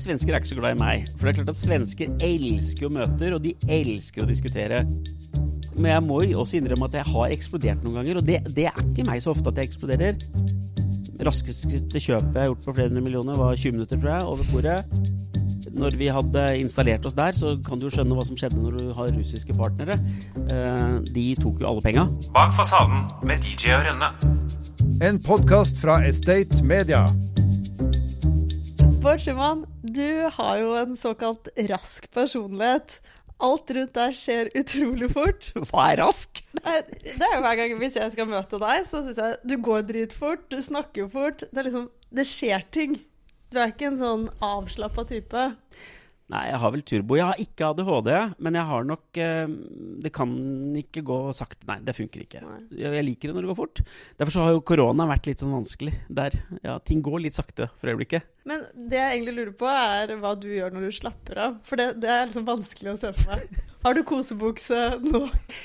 svensker er ikke så glad i meg. For det er klart at svensker elsker jo møter, og de elsker å diskutere. Men jeg må jo også innrømme at jeg har eksplodert noen ganger, og det, det er ikke meg så ofte at jeg eksploderer. Raskeste kjøpet jeg har gjort på flere hundre millioner, var 20 minutter, tror jeg, over bordet. Når vi hadde installert oss der, så kan du jo skjønne hva som skjedde når du har russiske partnere. Eh, de tok jo alle penga. Bak fasaden med DJ og Rønne. En podkast fra Estate Media. Bård Schumann, du har jo en såkalt rask personlighet. Alt rundt deg skjer utrolig fort. Hva er rask? Nei, Det er jo Hver gang hvis jeg skal møte deg, så syns jeg du går dritfort, du snakker fort. Det liksom Det skjer ting. Du er ikke en sånn avslappa type. Nei, jeg har vel turbo. Jeg har ikke ADHD, men jeg har nok eh, Det kan ikke gå sakte. Nei, det funker ikke. Jeg, liker det når det går fort. Derfor så har jo korona vært litt sånn vanskelig der. Ja, ting går litt sakte for øyeblikket. Men det jeg egentlig lurer på, er hva du gjør når du slapper av. For det, det er liksom vanskelig å se for meg. Har du kosebukse nå?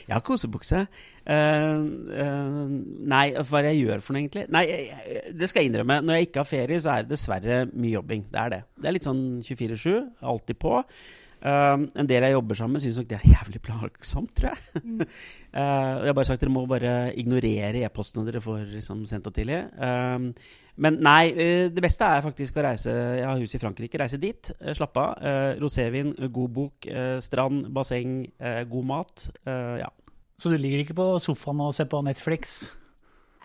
Jeg har kosebukse. Uh, uh, nei, hva er det jeg gjør for noe, egentlig? Nei, jeg, det skal jeg innrømme. Når jeg ikke har ferie, så er det dessverre mye jobbing. Det er det. Det er litt sånn 24-7. Alltid på. Uh, en del jeg jobber sammen med, syns nok det er jævlig plagsomt, tror jeg. Eh, jeg har bare sagt dere må bare ignorere e-postene dere får liksom, sendt og tidlig. Eh, men nei, eh, det beste er faktisk å reise Jeg har hus i Frankrike. Reise dit, eh, slappe av. Eh, rosévin, god bok, strand, basseng, god mat. Ja. Så du ligger ikke på sofaen og ser på Netflix?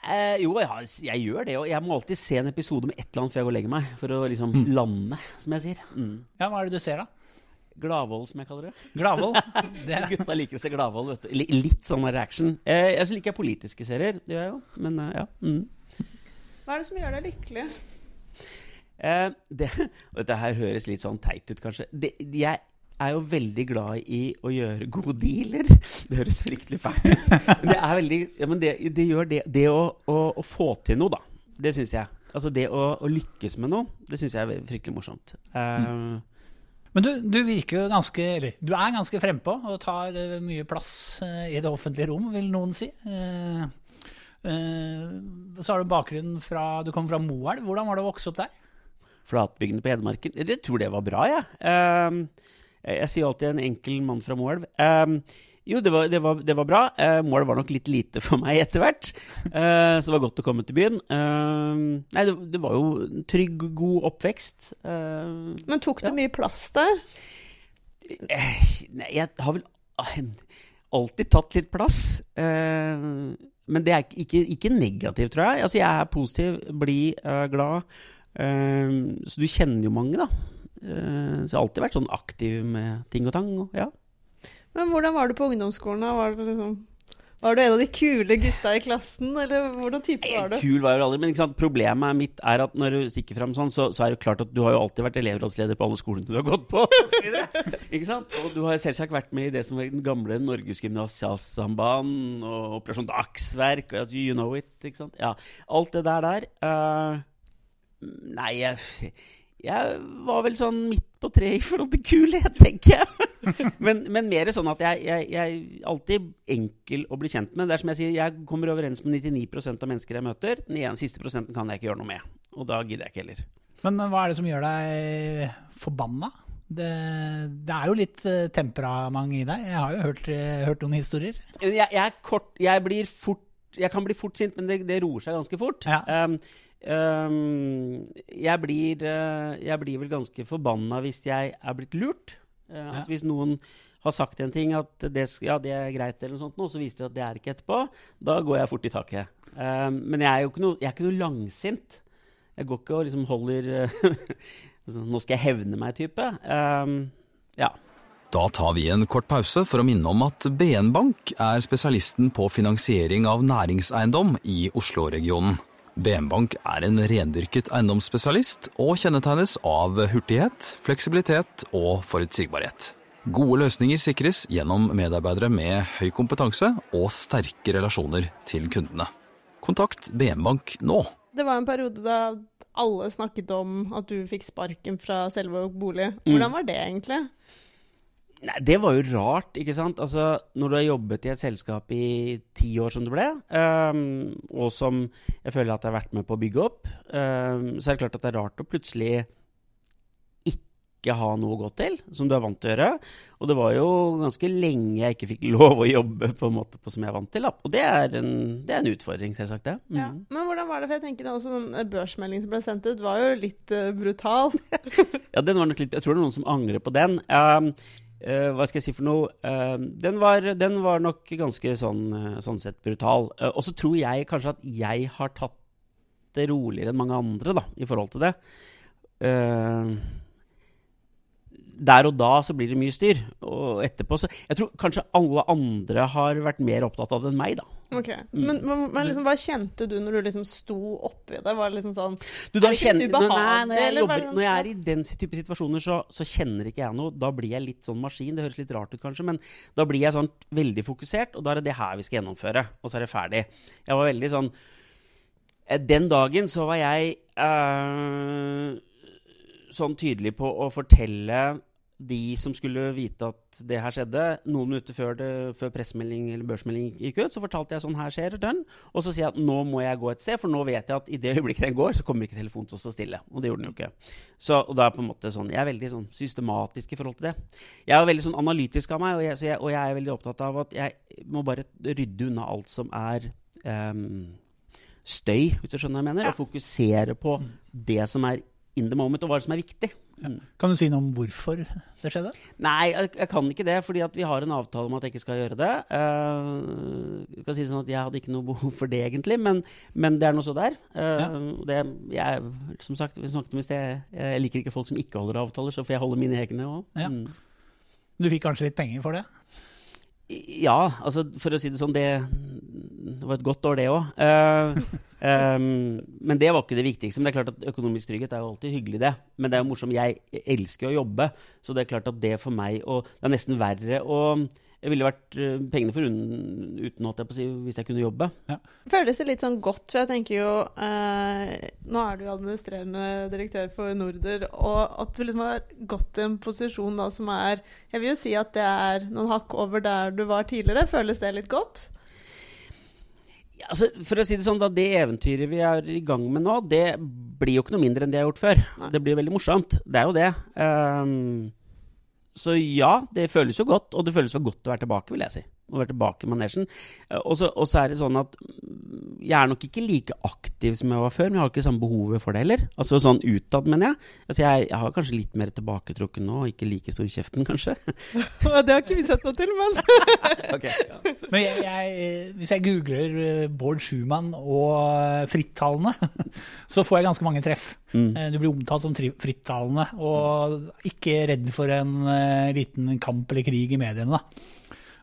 Eh, jo, jeg, har, jeg gjør det. Og jeg må alltid se en episode med et eller annet før jeg går og legger meg. For å liksom lande, som jeg sier. Mm. Ja, hva er det du ser, da? Gladvold, som jeg kaller det. Gladvold? Det, Gutta liker å se Gladvold. Litt sånn reaction. Eh, jeg liker jeg politiske serier. Det gjør jeg jo. Men ja. Mm. Hva er det som gjør deg lykkelig? Eh, det, og dette her høres litt sånn teit ut, kanskje. Det, jeg er jo veldig glad i å gjøre gode dealer. Det høres fryktelig fælt ut. Men det er veldig ja, men det, det gjør det Det å, å, å få til noe, da. Det syns jeg. Altså det å, å lykkes med noe, det syns jeg er fryktelig morsomt. Eh, men du, du virker jo ganske Eller du er ganske frempå og tar eh, mye plass eh, i det offentlige rom, vil noen si. Eh, så har du bakgrunnen fra Du kommer fra Moelv. Hvordan var det å vokse opp der? Flatbygdene på Hedmarken. Jeg tror det var bra, jeg. Ja. jeg. jeg sier alltid en enkel mann fra Moelv. Ehm, jo, det var, det var, det var bra. Moelv var nok litt lite for meg etter hvert. Eh, så det var godt å komme til byen. Ehm, nei, det, det var jo en trygg, god oppvekst. Ehm, Men tok det Ja. mye plass der? eh, nei, jeg har vel ah, alltid tatt litt plass. Men det er ikke, ikke negativt, tror jeg. Altså, jeg er positiv, blid, eh, glad. Ehm, så du kjenner jo mange, da. Ehm, så jeg har alltid vært sånn aktiv med ting og tang. Og, ja. Men hvordan var du på ungdomsskolen? da? Var, det liksom, var du en av de kule gutta i klassen, eller hvordan type var du? Kul var jeg aldri, men problemet mitt er at når du stikker fram sånn, så, så er det klart at du har jo alltid vært elevrådsleder på alle skolene du har gått på. Og, ikke sant? og du har selvsagt vært med i det som var den gamle Norges Gymnasialsamband og Operasjon Dagsverk og You know it. ikke sant? Ja, Alt det der der. Uh, nei, jeg, jeg var vel sånn midt på treet i forhold til kulhet, tenker jeg. men, men mer sånn at jeg, jeg, jeg alltid enkel å bli kjent med. Det er som jeg sier, jeg kommer overens med 99% av mennesker jeg møter. Den ene siste prosenten kan jeg ikke gjøre noe med. Og da gidder jeg ikke heller. Men hva er det som gjør deg forbanna? Det, det er jo litt eh, temperament i deg. Jeg har jo hørt, eh, hørt noen historier. Jeg, jeg er kort Jeg blir fort Jeg kan bli fort sint, men det, det roer seg ganske fort. Ja. Um, jeg, blir, eh, jeg blir vel ganske forbanna hvis jeg er blitt lurt. Eh, Ja. altså hvis noen har sagt en ting, at det, ja, det er greit, eller noe sånt, nå, så viser det at det er ikke etterpå. Da går jeg fort i taket. Um, men jeg er jo ikke noe, jeg er ikke noe langsint. Jeg går ikke og liksom holder eh, sånn, Nå skal jeg hevne meg-type. Um, ja. Da tar vi en kort pause for å minne om at BN Bank er spesialisten på finansiering av næringseiendom i Oslo-regionen. BN Bank er en rendyrket eiendomsspesialist og kjennetegnes av hurtighet, fleksibilitet og forutsigbarhet. Gode løsninger sikres gjennom medarbeidere med høy kompetanse og sterke relasjoner til kundene. Kontakt BM Bank nå. Det var en periode da alle snakket om at du fikk sparken fra selve bolig. Hvordan var det egentlig? Nei, det var jo rart, ikke sant? Altså, når du har jobbet i et selskap i ti år, som det ble, um, og som jeg føler at jeg har vært med på å bygge opp, um, så er det klart at det er rart å plutselig ikke ha noe å gå til, som du er vant til å gjøre. Og det var jo ganske lenge jeg ikke fikk lov å jobbe på en måte på som jeg er vant til. Da. Og det er en, det er en utfordring, selvsagt. det. Mm. Ja. Men var det? For jeg tenker også den eh, børsmeldingen som ble sendt ut, var jo litt uh, brutal. Ja, den var nok litt, Jeg tror det er noen som angrer på den. Um, uh, hva skal jeg si for noe? Uh, den, var, den var nok ganske sånn, sånn sett brutal. Og så tror jeg kanskje at jeg har tatt det roligere enn mange andre da, i forhold til det. Uh, der og da så blir det mye styr. Og etterpå så Jeg tror kanskje alle andre har vært mer opptatt av det enn meg, da. Ok, Men, men, men liksom, hva kjente du når du liksom sto oppi det? Var det liksom sånn Du, da Er det ikke kjenner- litt nei, ubehagelig, når, jeg jobber, det når jeg sånn- er i den type situasjoner, så, så kjenner ikke jeg noe. Da blir jeg litt sånn maskin. Det høres litt rart ut, kanskje, men da blir jeg sånn veldig fokusert, og da er det det her vi skal gjennomføre. Og så er det ferdig. Jeg var veldig sånn eh, Den dagen så var jeg øh, sånn tydelig på å fortelle de som skulle vite at det her skjedde, noen minutter før, det, før pressemelding eller børsmelding gikk ut, så fortalte jeg sånn her skjer den. Og så sier jeg at nå må jeg gå et sted, for nå vet jeg at i det øyeblikket den går, så kommer ikke telefonen til å stå stille. Og det gjorde den jo ikke. Så, og da er på en måte sånn, Jeg er veldig sånn systematisk i forhold til det. Jeg er veldig sånn analytisk av meg, og jeg, jeg, og jeg er veldig opptatt av at jeg må bare rydde unna alt som er um, støy, hvis du skjønner hva jeg mener, og fokusere på det som er in the moment, og hva som er viktig. Mm. Kan du si noe om hvorfor det skjedde? Nei, jeg, jeg kan ikke det, fordi at vi har en avtale om at jeg ikke skal gjøre det. Uh, jeg kan si sånn at Jeg hadde ikke noe behov for det, egentlig, men, men det er nå så der. Uh, Ja. det, jeg, som sagt, vi snakket om i sted, jeg liker ikke folk som ikke holder avtaler, så får jeg holde mine egne òg. Ja. Du fikk kanskje litt penger for det? Ja, altså for å si det sånn, det, det var et godt år, det òg. men det var ikke det viktigste. Men det er klart at økonomisk trygghet er jo alltid hyggelig, det. Men det er jo morsomt. Jeg elsker å jobbe, så det er klart at det for meg og Det er nesten verre å Jeg ville vært eh, pengene foruten, uten, holdt jeg på å si, hvis jeg kunne jobbe. Føles det litt sånn godt, for jeg tenker jo eh, Nå er du jo administrerende direktør for Norder, og at du liksom har gått i en posisjon da som er Jeg vil jo si at det er noen hakk over der du var tidligere. Føles det litt godt? Altså, for å si det sånn, da, Det eventyret vi er i gang med nå, det blir jo ikke noe mindre enn det jeg har gjort før. Nei. Det blir veldig morsomt. Det er jo det. Um, så ja, det føles jo godt, og det føles jo godt å være tilbake, vil jeg si. Å være tilbake i manesjen. Eh, Og så er det sånn at mm, jeg er nok ikke like aktiv som jeg var før, men jeg har ikke samme behovet for det heller. Altså sånn utad, mener jeg. Altså, jeg, jeg har kanskje litt mer tilbaketrukken nå, ikke like stor i kjeften, kanskje. det har ikke vi sett noe til, men Men jeg, jeg, hvis jeg googler eh, Bård Schumann og eh, frittalende, så får jeg ganske mange treff. Mm. Du blir omtalt som frittalende, og ikke redd for en liten kamp eller krig i mediene. da.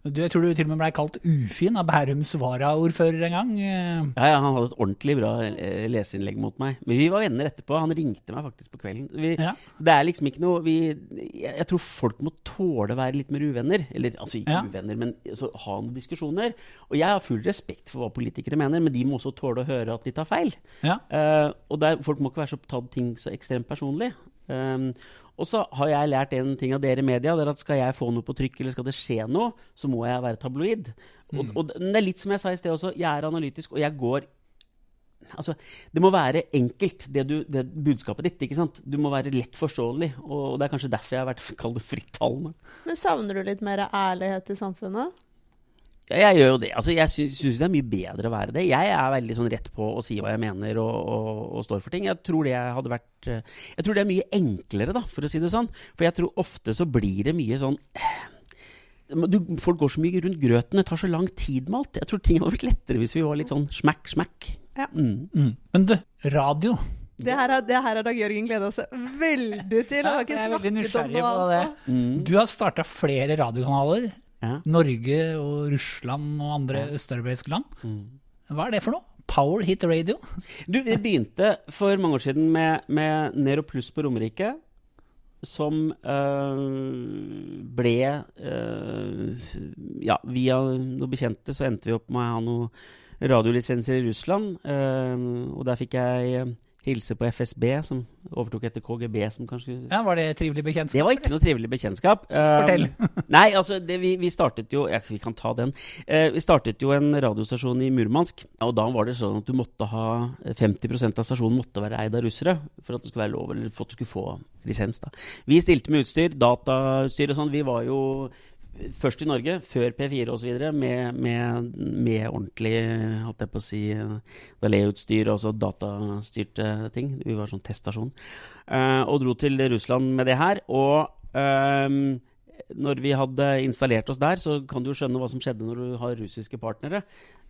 Du, jeg tror du til og med ble kalt ufin av Bærums varaordfører en gang. eh. Ja, ja, Han hadde et ordentlig bra leseinnlegg leserinnlegg mot meg. Men vi var venner etterpå. Han ringte meg faktisk på kvelden. Vi, Ja. Det er liksom ikke noe vi, jeg, jeg tror folk må tåle å være litt mer uvenner. Eller altså ikke Ja. uvenner, men altså, ha noen diskusjoner. Og jeg har full respekt for hva politikere mener, men de må også tåle å høre at de tar feil. Ja. Uh, og der, folk må ikke være så tatt ting så ekstremt personlig. Um, og så har jeg lært en ting av dere i media, det er at skal jeg få noe på trykk, eller skal det skje noe, så må jeg være tabloid. Og, og det er litt som jeg sa i sted også, jeg er analytisk, og jeg går Altså, det må være enkelt, det, du, det budskapet ditt. ikke sant? Du må være lett forståelig. Og det er kanskje derfor jeg har vært frittalende. Men savner du litt mer ærlighet i samfunnet? Ja, jeg gjør jo det. Altså, jeg syns, det er mye bedre å være det. Jeg er veldig sånn rett på å si hva jeg mener og, og, og står for ting. Jeg tror det hadde vært eh, Jeg tror det er mye enklere, da, for å si det sånn. For jeg tror ofte så blir det mye sånn eh, du, Folk går så mye rundt grøten. Det tar så lang tid med alt. Jeg tror ting hadde vært lettere hvis vi var litt sånn smakk, smakk. Ja. Mm. Mm. Men du, radio. Det her, det her har Dag Jørgen gleda seg veldig til. Han har ikke jeg er veldig snakket om nysgjerrig noe på det. annet. Mm. Du har starta flere radiokanaler. Ja. Norge og Russland og andre østeuropeiske land. Mm. Hva er det for noe? Power Hit Radio? Du, det begynte for mange år siden med, med Nero Pluss på Romerike. Som øh, ble øh, Ja, via noen bekjente så endte vi opp med å ha noen radiolisenser i Russland. øh, og der fikk jeg Hilse på FSB, som overtok etter KGB, som kanskje Ja, Var det trivelig bekjentskap? Det var ikke noe trivelig bekjentskap. Fortell. Um, nei, altså, det, vi, vi startet jo ja, Vi kan ta den. Eh, vi startet jo en radiostasjon i Murmansk. Og da var det sånn at du måtte ha 50% av stasjonen måtte være eid av russere for at det skulle være lov, eller for at du skulle få lisens. da. Vi stilte med utstyr, datautstyr og sånn. Vi var jo først i Norge, før P4 osv., med, med, med ordentlig holdt jeg på å si, Dalé-utstyr, altså datastyrte ting. Vi var sånn teststasjon. Uh, og dro til Russland med det her. Og ehm, når vi hadde installert oss der, så kan du jo skjønne hva som skjedde når du har russiske partnere.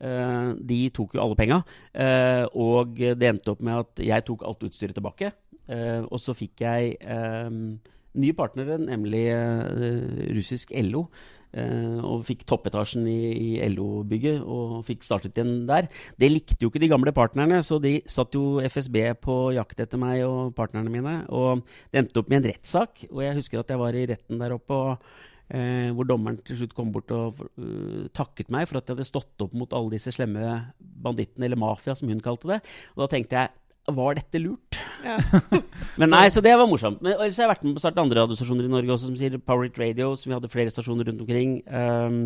Uh, de tok jo alle penga, Uh, og det endte opp med at jeg tok alt utstyret tilbake. Og så fikk jeg ehm, nye partnere, nemlig eh, russisk LO. eh, og fikk toppetasjen i, i LO-bygget og fikk startet igjen der. Det likte jo ikke de gamle partnerne, så de satt jo FSB på jakt etter meg og partnerne mine. Og det endte opp med en rettssak, og jeg husker at jeg var i retten der oppe. og Eh, hvor dommeren til slutt kom bort og uh, takket meg for at jeg hadde stått opp mot alle disse slemme bandittene, eller mafia, som hun kalte det. Og da tenkte jeg var dette lurt? Ja. Men nei, så det var morsomt. Men ellers har jeg vært med på å starte andre radiostasjoner i Norge også, som sier Power It Radio, som vi hadde flere stasjoner rundt omkring. Um,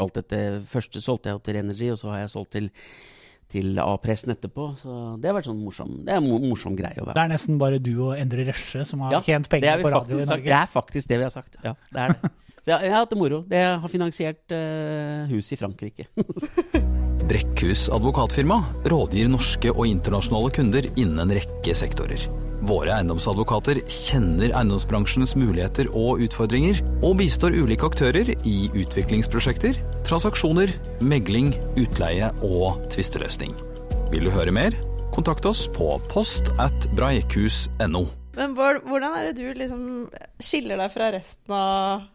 alt dette første solgte jeg jo til Energy, og så har jeg solgt til, til A-pressen etterpå. Så det har vært sånn morsom Det er en morsom greie å Det er nesten bare du og Endre Røsje som har Ja, tjent penger på radio i Norge? det er faktisk det vi har sagt. Ja, det er det. Så jeg, jeg har hatt det moro. Det har finansiert uh, hus i Frankrike. Brekkhus advokatfirma rådgir norske og internasjonale kunder innen en rekke sektorer. Våre eiendomsadvokater kjenner eiendomsbransjens muligheter og utfordringer, og bistår ulike aktører i utviklingsprosjekter, transaksjoner, megling, utleie og tvisteløsning. Vil du høre mer? Kontakt oss på post at breikhus.no. Men Bård, hvordan er det du liksom skiller deg fra resten av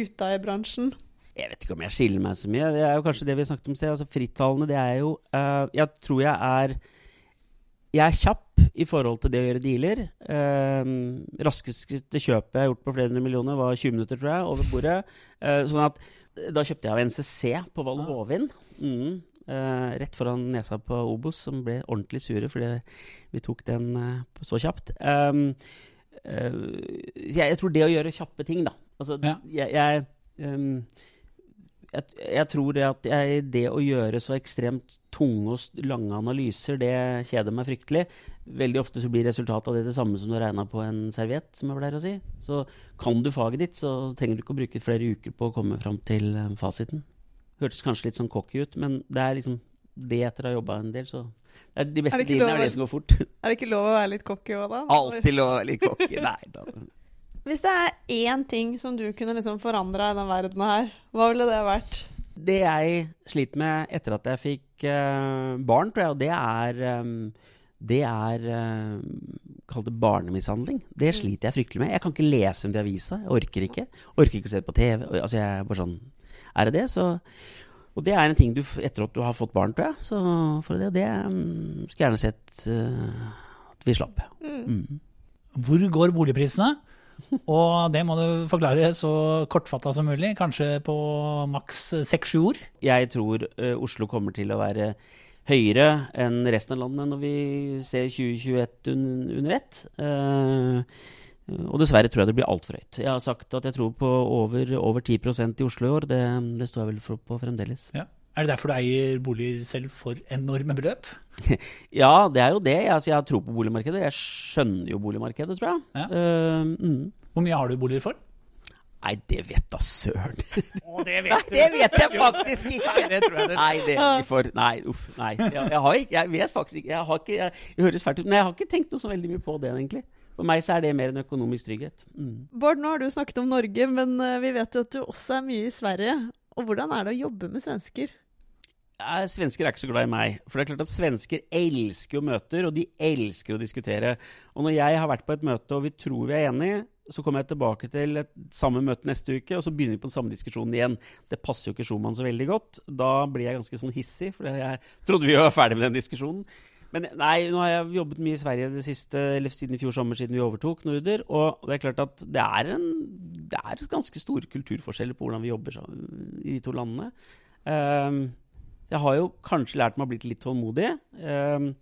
gutta i bransjen? Jeg vet ikke om jeg skiller meg så mye. Det er jo kanskje det vi snakket om i sted. Altså, Frittalende, det er jo uh, Jeg tror jeg er Jeg er kjapp i forhold til det å gjøre dealer. Uh, raskeste kjøpet jeg har gjort på flere hundre millioner, var 20 minutter, tror jeg, over bordet. Uh, sånn at Da kjøpte jeg av NCC på Val Hovin. Mm. Uh, rett foran nesa på Obos, som ble ordentlig sure fordi vi tok den uh, så kjapt. Um, uh, jeg, jeg tror det å gjøre kjappe ting, da Altså, Ja. jeg, jeg um, jeg, jeg tror det at jeg, det å gjøre så ekstremt tunge og lange analyser, det kjeder meg fryktelig. Veldig ofte så blir resultatet av det det samme som du regna på en serviett, som jeg pleier å si. Så kan du faget ditt, så trenger du ikke å bruke flere uker på å komme fram til eh, fasiten. Hørtes kanskje litt sånn cocky ut, men det er liksom det etter å ha jobba en del, så det er De beste lov er det som går fort. Er det ikke lov å være litt cocky òg, da? Alltid lov å være litt cocky. Nei da. Hvis det er én ting som du kunne liksom forandra i den verden her, hva ville det vært? Det jeg sliter med etter at jeg fikk uh, barn, tror jeg, og det er um, Det er uh, Kall det barnemishandling. Det sliter jeg fryktelig med. Jeg kan ikke lese om det i avisa. Jeg orker ikke. Orker ikke å se det på TV. Altså, jeg er bare sånn Er det det, så Og det er en ting du Etter at du har fått barn, tror jeg, så for det, det mm, skulle jeg gjerne sett uh, at vi slapp. Mm. Hvor går boligprisene? Og det må du forklare så kortfatta som mulig, kanskje på maks seks-sju ord. Jeg tror eh, Oslo kommer til å være høyere enn resten av landet når vi ser 2021 un under ett. Eh, og dessverre tror jeg det blir altfor høyt. Jeg har sagt at jeg tror på over, over 10% i Oslo i år. Det, det står jeg vel for, på fremdeles. Ja. Er det derfor du eier boliger selv for enorme beløp? Ja, det er jo det. Jeg, altså, jeg har tro på boligmarkedet. Jeg skjønner jo boligmarkedet, tror jeg. Ja. Uh, mm. Hvor mye har du boliger for? Nei, det vet da søren. Å, det vet Nei, det vet jeg faktisk ikke! Nei, det tror jeg det. Nei, det er ikke for Nei, uff. Nei. Jeg, jeg, har ikke, jeg vet faktisk ikke Jeg har ikke jeg, jeg høres fælt ut, men jeg har ikke tenkt noe så veldig mye på det, egentlig. For meg så er det mer en økonomisk trygghet. Mm. Bård, nå har du snakket om Norge, men eh, vi vet jo at du også er mye i Sverige. Og hvordan er det å jobbe med svensker? Eh, Svensker er ikke så glad i meg. For det er klart at svensker elsker jo møter, og de elsker å diskutere. Og når jeg har vært på et møte og vi tror vi er enige, så kommer jeg tilbake til et samme møte neste uke, og så begynner vi på den samme diskusjonen igjen. Det passer jo ikke Schumann så veldig godt. Da blir jeg ganske sånn hissig, for jeg trodde vi var ferdig med den diskusjonen. Men nei, nå har jeg jobbet mye i Sverige det siste, eller siden i fjor sommer, siden vi overtok Norder. Og det er klart at det er, en, det er ganske store kulturforskjeller på hvordan vi jobber i de to landene. Ehm, jeg har jo kanskje lært meg å bli litt tålmodig. Um,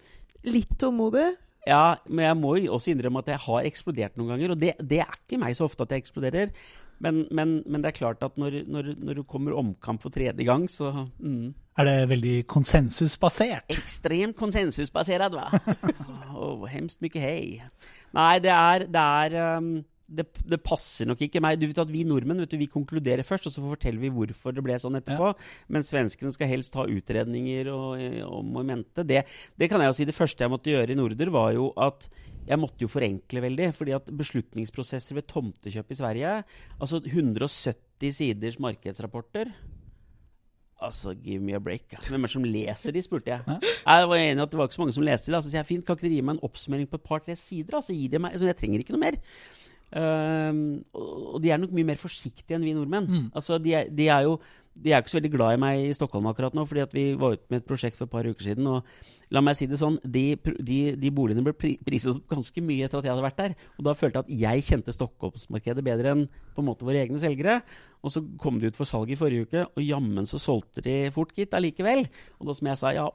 Litt tålmodig? Ja, men jeg må jo også innrømme at jeg har eksplodert noen ganger. Og det, det er ikke meg så ofte at jeg eksploderer. Men, men, men det er klart at når, når, når du kommer omkamp for tredje gang, så mm, Er det veldig konsensusbasert? Ekstremt konsensusbasert, hva. oh, hemskt mye hei. Nei, det er, det er um, det, det, passer nok ikke meg. Du vet at Vi nordmenn vet du, vi konkluderer først, og så forteller vi hvorfor det ble sånn etterpå. Ja. Men svenskene skal helst ha utredninger og, om og mente. Det, det kan jeg jo si. Det første jeg måtte gjøre i Norder, var jo at jeg måtte jo forenkle veldig. fordi at beslutningsprosesser ved tomtekjøp i Sverige Altså 170 siders markedsrapporter. Altså, give me a break. Hvem er det som leser de, spurte jeg. Jeg var enig at det var ikke så mange som leste de. Altså, så jeg fint, Kan ikke dere gi meg en oppsummering på et par-tre sider? Altså, gir det meg, altså, Jeg trenger ikke noe mer. Uh, og de er nok mye mer forsiktige enn vi nordmenn. Mm. Altså, de, er, de, er jo de er ikke så veldig glad i meg i Stockholm akkurat nå, fordi vi var ute med et prosjekt for et par uker siden. og la meg si det sånn, De, de, de boligene ble priset opp ganske mye etter at jeg hadde vært der. og Da følte jeg at jeg kjente Stockholmsmarkedet bedre enn på en måte våre egne selgere. Og så kom de ut for salg i forrige uke, og jammen så solgte de fort, gitt, allikevel. Og da som jeg sa, ja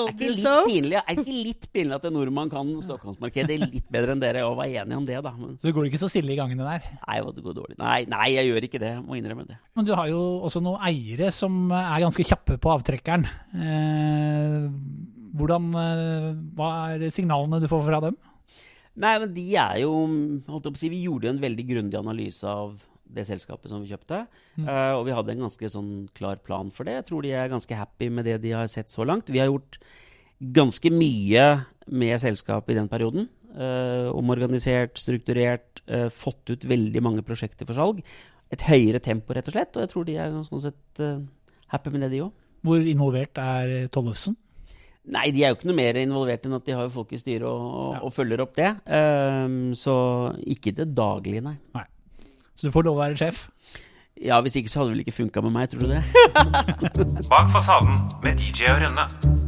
er ikke, pinlig, er ikke litt pinlig at en nordmann kan Stockholmsmarkedet litt bedre enn dere? Og var enige om det, da. Men, så du går ikke så stille i gangene der? Nei, det går dårlig. Nei, nei, jeg gjør ikke det. Jeg Må innrømme det. Men du har jo også noen eiere som er ganske kjappe på avtrekkeren. Eh, hvordan, eh, hva er signalene du får fra dem? Nei, men de er jo holdt opp å si, Vi gjorde jo en veldig grundig analyse av det selskapet som vi kjøpte. Mm. Uh, og vi hadde en ganske sånn klar plan for det. Jeg tror de er ganske happy med det de har sett så langt. Vi har gjort ganske mye med selskapet i den perioden. Uh, omorganisert, strukturert, uh, fått ut veldig mange prosjekter for salg. Et høyere tempo, rett og slett. Og jeg tror de er sånn sett happy med det, de òg. Hvor involvert er Tollefsen? Nei, de er jo ikke noe mer involvert enn at de har folk i styret og, og, ja. og følger opp det. Um, så ikke det daglige, nei. nei. Så du får lov å være sjef? Ja, hvis ikke så hadde det vel ikke funka med meg, tror du det? Bak fasaden med DJ og Rønne.